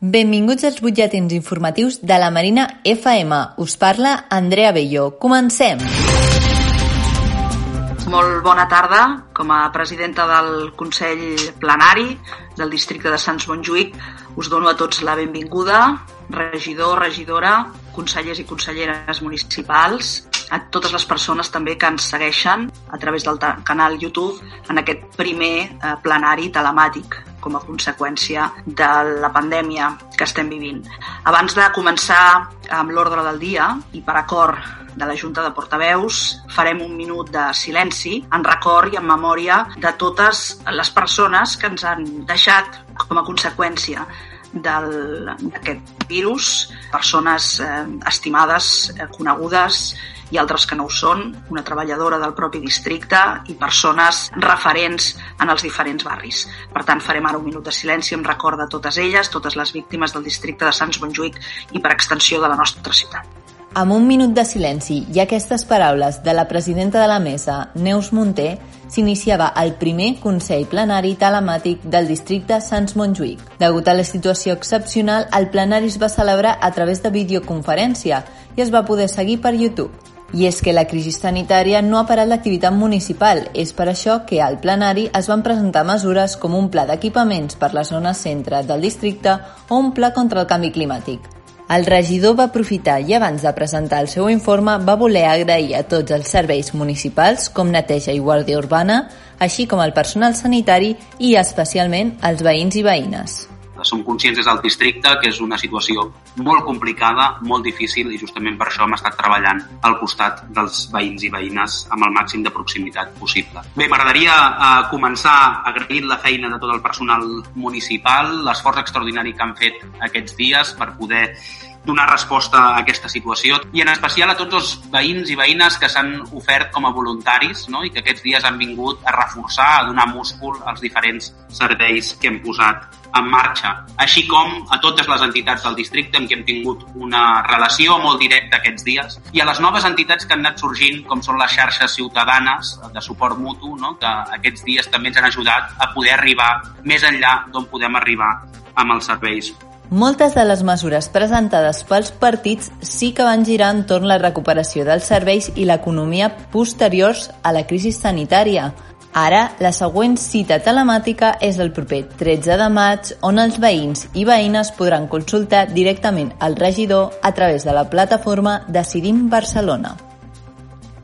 Benvinguts als butlletins informatius de la Marina FM. Us parla Andrea Bello. Comencem! Molt bona tarda. Com a presidenta del Consell Plenari del districte de Sants Montjuïc us dono a tots la benvinguda, regidor, regidora, consellers i conselleres municipals, a totes les persones també que ens segueixen a través del canal YouTube en aquest primer eh, plenari telemàtic com a conseqüència de la pandèmia que estem vivint. Abans de començar amb l'ordre del dia i per acord de la Junta de Portaveus farem un minut de silenci en record i en memòria de totes les persones que ens han deixat com a conseqüència d'aquest virus, persones eh, estimades, eh, conegudes i altres que no ho són, una treballadora del propi districte i persones referents en els diferents barris. Per tant, farem ara un minut de silenci en record de totes elles, totes les víctimes del districte de Sants Montjuïc i per extensió de la nostra ciutat. Amb un minut de silenci i aquestes paraules de la presidenta de la mesa, Neus Munté, s'iniciava el primer Consell Plenari Telemàtic del districte Sants Montjuïc. Degut a la situació excepcional, el plenari es va celebrar a través de videoconferència i es va poder seguir per YouTube. I és que la crisi sanitària no ha parat l'activitat municipal. És per això que al plenari es van presentar mesures com un pla d'equipaments per la zona centre del districte o un pla contra el canvi climàtic. El regidor va aprofitar i abans de presentar el seu informe va voler agrair a tots els serveis municipals com neteja i guàrdia urbana, així com al personal sanitari i especialment als veïns i veïnes. Som conscients des del districte que és una situació molt complicada, molt difícil i justament per això hem estat treballant al costat dels veïns i veïnes amb el màxim de proximitat possible. Bé, m'agradaria eh, començar agraint la feina de tot el personal municipal, l'esforç extraordinari que han fet aquests dies per poder donar resposta a aquesta situació i en especial a tots els veïns i veïnes que s'han ofert com a voluntaris no? i que aquests dies han vingut a reforçar, a donar múscul als diferents serveis que hem posat en marxa, així com a totes les entitats del districte amb qui hem tingut una relació molt directa aquests dies i a les noves entitats que han anat sorgint com són les xarxes ciutadanes de suport mutu, no? que aquests dies també ens han ajudat a poder arribar més enllà d'on podem arribar amb els serveis moltes de les mesures presentades pels partits sí que van girar entorn la recuperació dels serveis i l'economia posteriors a la crisi sanitària. Ara, la següent cita telemàtica és el proper 13 de maig, on els veïns i veïnes podran consultar directament el regidor a través de la plataforma Decidim Barcelona.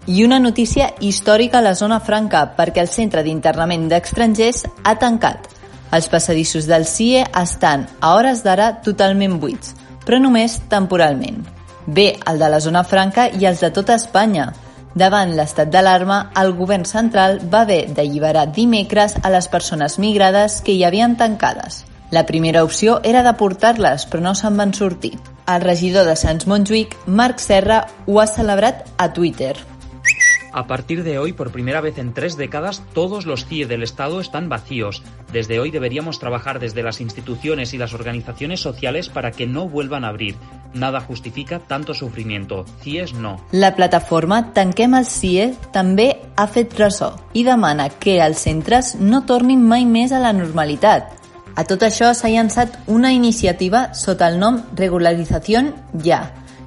I una notícia històrica a la zona franca, perquè el centre d'internament d'estrangers ha tancat. Els passadissos del CIE estan, a hores d'ara, totalment buits, però només temporalment. Bé el de la zona franca i els de tota Espanya. Davant l'estat d'alarma, el govern central va haver d'alliberar dimecres a les persones migrades que hi havien tancades. La primera opció era deportar-les, però no se'n van sortir. El regidor de Sants Montjuïc, Marc Serra, ho ha celebrat a Twitter. A partir de hoy, por primera vez en tres décadas, todos los CIE del Estado están vacíos. Desde hoy deberíamos trabajar desde las instituciones y las organizaciones sociales para que no vuelvan a abrir. Nada justifica tanto sufrimiento. CIEs no. La plataforma Tanquem el CIE també ha fet ressò i demana que els centres no tornin mai més a la normalitat. A tot això s'ha llançat una iniciativa sota el nom Regularització Ja,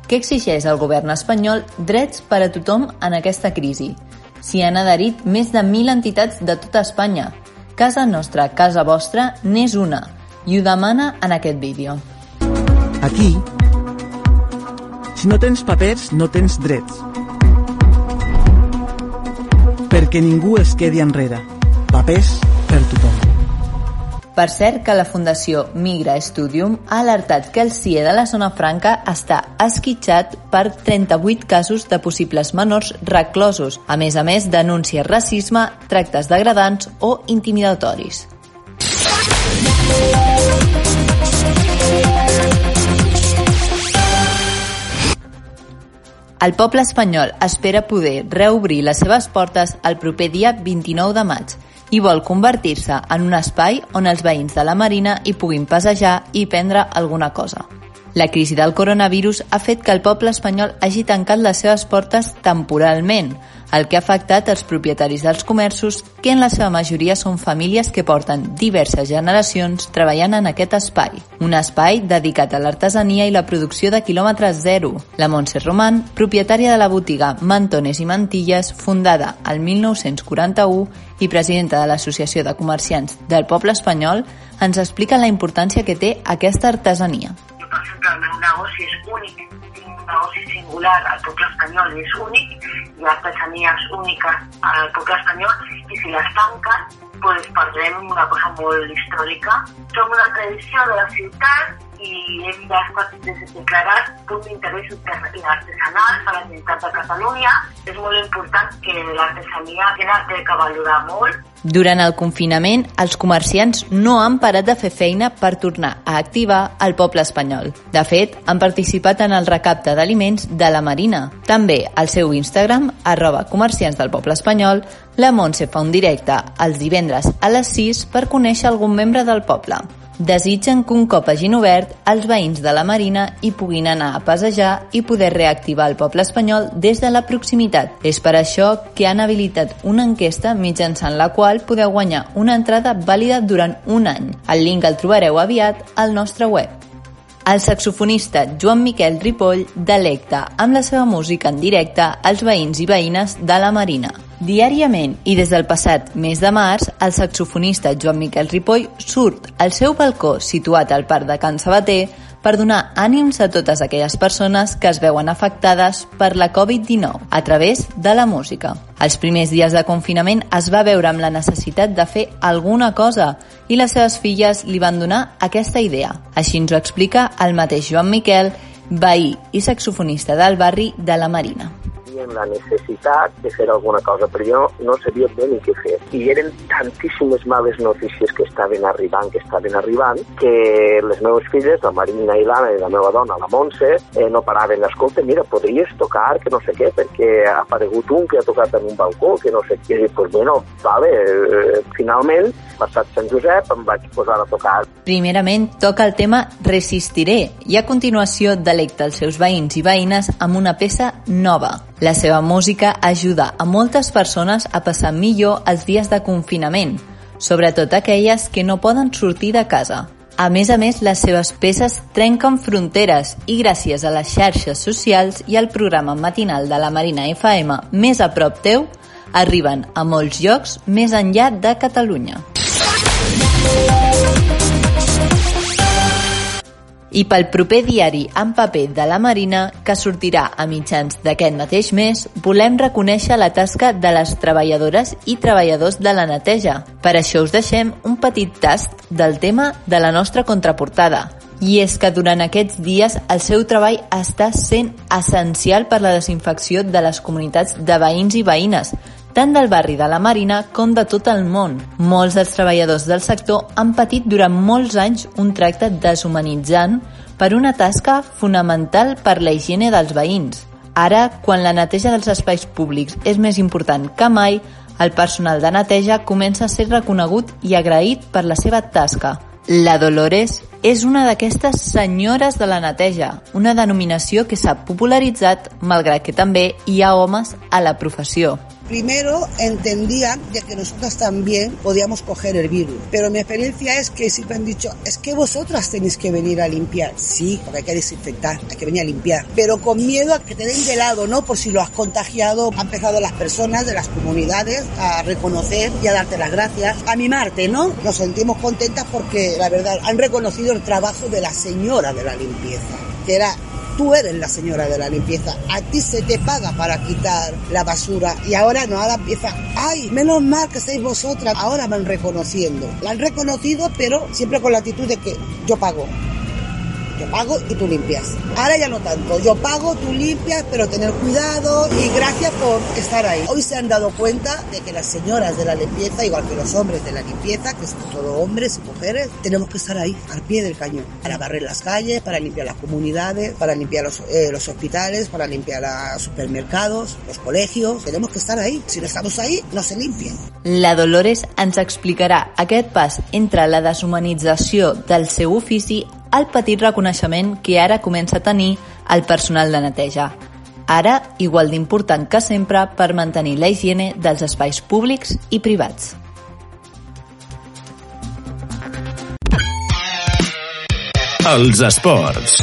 que exigeix al govern espanyol drets per a tothom en aquesta crisi. S'hi han adherit més de 1.000 entitats de tota Espanya. Casa Nostra, Casa Vostra n'és una i ho demana en aquest vídeo. Aquí, si no tens papers, no tens drets. Perquè ningú es quedi enrere. Papers per tothom. Per cert que la Fundació Migra Studium ha alertat que el CIE de la zona franca està esquitxat per 38 casos de possibles menors reclosos. A més a més, denuncia racisme, tractes degradants o intimidatoris. El poble espanyol espera poder reobrir les seves portes el proper dia 29 de maig i vol convertir-se en un espai on els veïns de la Marina hi puguin passejar i prendre alguna cosa. La crisi del coronavirus ha fet que el poble espanyol hagi tancat les seves portes temporalment. El que ha afectat els propietaris dels comerços, que en la seva majoria són famílies que porten diverses generacions treballant en aquest espai. Un espai dedicat a l'artesania i la producció de quilòmetre zero. La Montse Roman, propietària de la botiga Mantones i Mantilles, fundada el 1941 i presidenta de l'Associació de Comerciants del Poble Espanyol, ens explica la importància que té aquesta artesania. Per exemple, el meu negoci és únic negoci singular al poble espanyol i és únic, hi ha artesanies úniques al poble espanyol i si les tanquen pues, perdrem una cosa molt històrica. Som una tradició de la ciutat i hem estat declarat punt d'interès artesanal per la Generalitat de Catalunya. És molt important que l'artesania té que valorar molt durant el confinament, els comerciants no han parat de fer feina per tornar a activar el poble espanyol. De fet, han participat en el recapte d'aliments de la Marina. També al seu Instagram, arroba comerciants del poble espanyol, la Montse fa un directe els divendres a les 6 per conèixer algun membre del poble desitgen que un cop hagin obert, els veïns de la Marina hi puguin anar a passejar i poder reactivar el poble espanyol des de la proximitat. És per això que han habilitat una enquesta mitjançant la qual podeu guanyar una entrada vàlida durant un any. El link el trobareu aviat al nostre web. El saxofonista Joan Miquel Ripoll delecta amb la seva música en directe als veïns i veïnes de la Marina. Diàriament i des del passat mes de març, el saxofonista Joan Miquel Ripoll surt al seu balcó situat al Parc de Can Sabater per donar ànims a totes aquelles persones que es veuen afectades per la Covid-19 a través de la música. Els primers dies de confinament es va veure amb la necessitat de fer alguna cosa i les seves filles li van donar aquesta idea. Així ens ho explica el mateix Joan Miquel, veí i saxofonista del barri de la Marina tenien la necessitat de fer alguna cosa, però jo no sabia bé ni què fer. I eren tantíssimes males notícies que estaven arribant, que estaven arribant, que les meves filles, la Marina i l'Anna i la meva dona, la Montse, eh, no paraven. Escolta, mira, podries tocar, que no sé què, perquè ha aparegut un que ha tocat en un balcó, que no sé què. I dic, pues bueno, vale, eh, finalment, passat Sant Josep, em vaig posar a tocar. Primerament, toca el tema Resistiré i a continuació delecta els seus veïns i veïnes amb una peça nova, la seva música ajuda a moltes persones a passar millor els dies de confinament, sobretot aquelles que no poden sortir de casa. A més a més, les seves peces trenquen fronteres i gràcies a les xarxes socials i al programa matinal de la Marina FM més a prop teu, arriben a molts llocs més enllà de Catalunya. I pel proper diari en paper de la Marina, que sortirà a mitjans d'aquest mateix mes, volem reconèixer la tasca de les treballadores i treballadors de la neteja. Per això us deixem un petit tast del tema de la nostra contraportada. I és que durant aquests dies el seu treball està sent essencial per la desinfecció de les comunitats de veïns i veïnes, tant del barri de la Marina com de tot el món. Molts dels treballadors del sector han patit durant molts anys un tracte deshumanitzant per una tasca fonamental per la higiene dels veïns. Ara, quan la neteja dels espais públics és més important que mai, el personal de neteja comença a ser reconegut i agraït per la seva tasca. La Dolores és una d'aquestes senyores de la neteja, una denominació que s'ha popularitzat malgrat que també hi ha homes a la professió. Primero entendían de que nosotras también podíamos coger el virus, pero mi experiencia es que siempre han dicho, es que vosotras tenéis que venir a limpiar. Sí, porque hay que desinfectar, hay que venir a limpiar, pero con miedo a que te den de lado, ¿no? Por si lo has contagiado. Han empezado las personas de las comunidades a reconocer y a darte las gracias, a mimarte, ¿no? Nos sentimos contentas porque, la verdad, han reconocido el trabajo de la señora de la limpieza, que era tú eres la señora de la limpieza, a ti se te paga para quitar la basura y ahora no, ahora empieza, ay, menos mal que seis vosotras, ahora van reconociendo. La han reconocido, pero siempre con la actitud de que yo pago. Yo pago y tú limpias. Ahora ya no tanto. Yo pago, tú limpias, pero tener cuidado y gracias por estar ahí. Hoy se han dado cuenta de que las señoras de la limpieza, igual que los hombres de la limpieza, que son todos hombres y mujeres, tenemos que estar ahí, al pie del cañón, para barrer las calles, para limpiar las comunidades, para limpiar los, eh, los hospitales, para limpiar los supermercados, los colegios. Tenemos que estar ahí. Si no estamos ahí, no se limpien. La Dolores ens explicarà aquest pas entre la deshumanització del seu ofici el petit reconeixement que ara comença a tenir el personal de neteja. ara igual d'important que sempre per mantenir la higiene dels espais públics i privats. Els esports.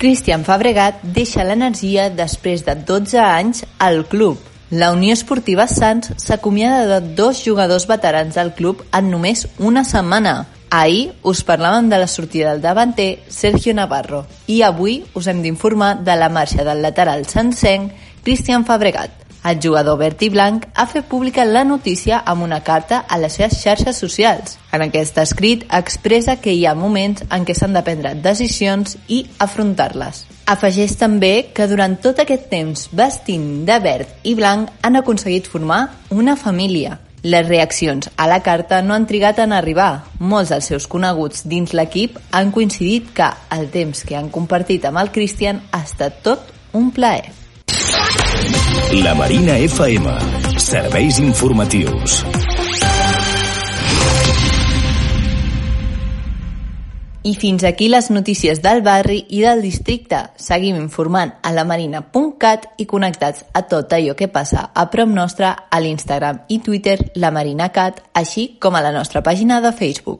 Cristian Fabregat deixa l'energia després de 12 anys al club. La Unió Esportiva Sants s'acomiada de dos jugadors veterans del club en només una setmana. Ahir us parlàvem de la sortida del davanter Sergio Navarro i avui us hem d'informar de la marxa del lateral sancenc Cristian Fabregat. El jugador verd i blanc ha fet pública la notícia amb una carta a les seves xarxes socials. En aquest escrit expressa que hi ha moments en què s'han de prendre decisions i afrontar-les. Afegeix també que durant tot aquest temps vestint de verd i blanc han aconseguit formar una família. Les reaccions a la carta no han trigat en arribar. Molts dels seus coneguts dins l'equip han coincidit que el temps que han compartit amb el Christian ha estat tot un plaer. La Marina FM. Serveis informatius. I fins aquí les notícies del barri i del districte. Seguim informant a la marina.cat i connectats a tot allò que passa a prop nostre a l'Instagram i Twitter La Marina Cat, així com a la nostra pàgina de Facebook.